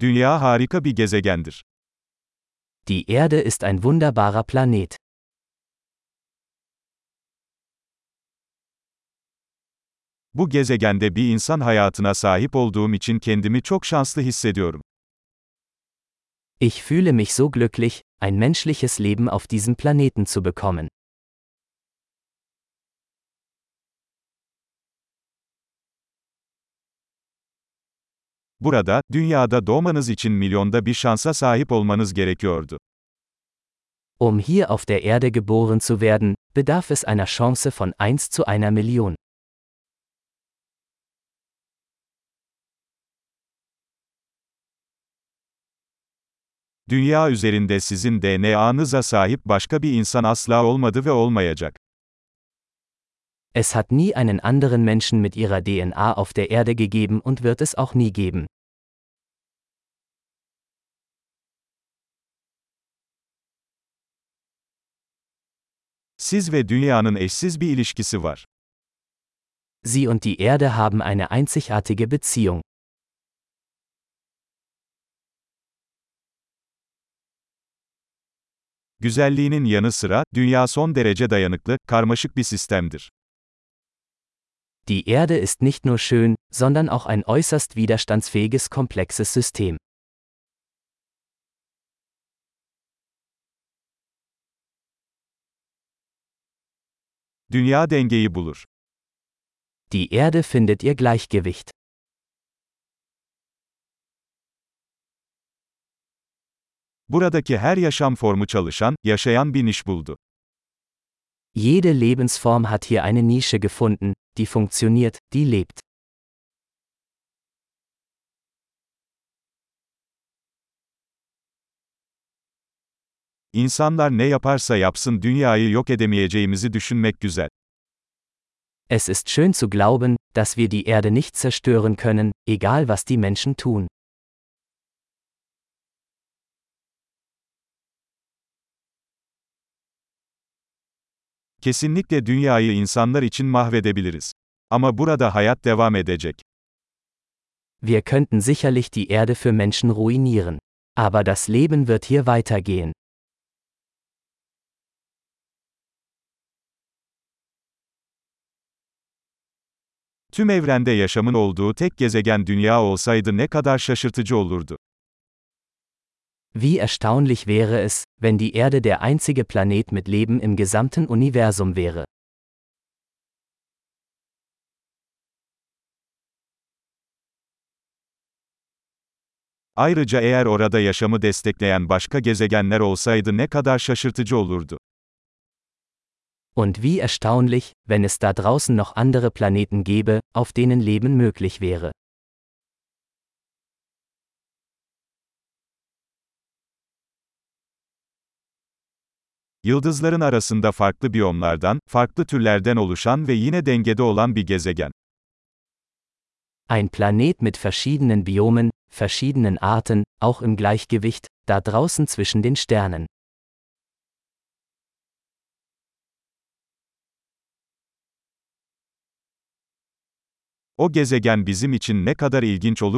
Dünya harika bir gezegendir. Die Erde ist ein wunderbarer Planet. Bu gezegende bir insan hayatına sahip olduğum için kendimi çok şanslı hissediyorum. Ich fühle mich so glücklich, ein menschliches Leben auf diesem Planeten zu bekommen. Burada, dünyada doğmanız için milyonda bir şansa sahip olmanız gerekiyordu. Um hier auf der Erde geboren zu werden, bedarf es einer Chance von 1 zu einer Million. Dünya üzerinde sizin DNA'nıza sahip başka bir insan asla olmadı ve olmayacak. Es hat nie einen anderen Menschen mit ihrer DNA auf der Erde gegeben und wird es auch nie geben. Siz ve dünyanın eşsiz bir ilişkisi var. Sie und die Erde haben eine einzigartige Beziehung. Güzelliğinin yanı sıra, dünya son derece dayanıklı, karmaşık bir sistemdir. Die Erde ist nicht nur schön, sondern auch ein äußerst widerstandsfähiges komplexes System. Dünya dengeyi bulur. Die Erde findet ihr Gleichgewicht. Buradaki her yaşam formu çalışan, yaşayan bir niş buldu. Jede Lebensform hat hier eine Nische gefunden, die funktioniert, die lebt. İnsanlar ne yaparsa yapsın dünyayı yok edemeyeceğimizi düşünmek güzel. Es ist schön zu glauben, dass wir die Erde nicht zerstören können, egal was die Menschen tun. Kesinlikle dünyayı insanlar için mahvedebiliriz. Ama burada hayat devam edecek. Wir könnten sicherlich die Erde für Menschen ruinieren. Aber das Leben wird hier weitergehen. Tüm evrende yaşamın olduğu tek gezegen dünya olsaydı ne kadar şaşırtıcı olurdu. Wie erstaunlich wäre es, wenn die Erde der einzige Planet mit Leben im gesamten Universum wäre. Ayrıca eğer orada yaşamı destekleyen başka gezegenler olsaydı ne kadar şaşırtıcı olurdu. Und wie erstaunlich, wenn es da draußen noch andere Planeten gäbe, auf denen Leben möglich wäre. Yıldızların arasında farklı biyomlardan, farklı türlerden oluşan ve yine dengede olan bir gezegen. Ein Planet mit verschiedenen Biomen, verschiedenen Arten, auch im Gleichgewicht, da draußen zwischen den Sternen. O gezegen bizim için ne kadar ilginç olur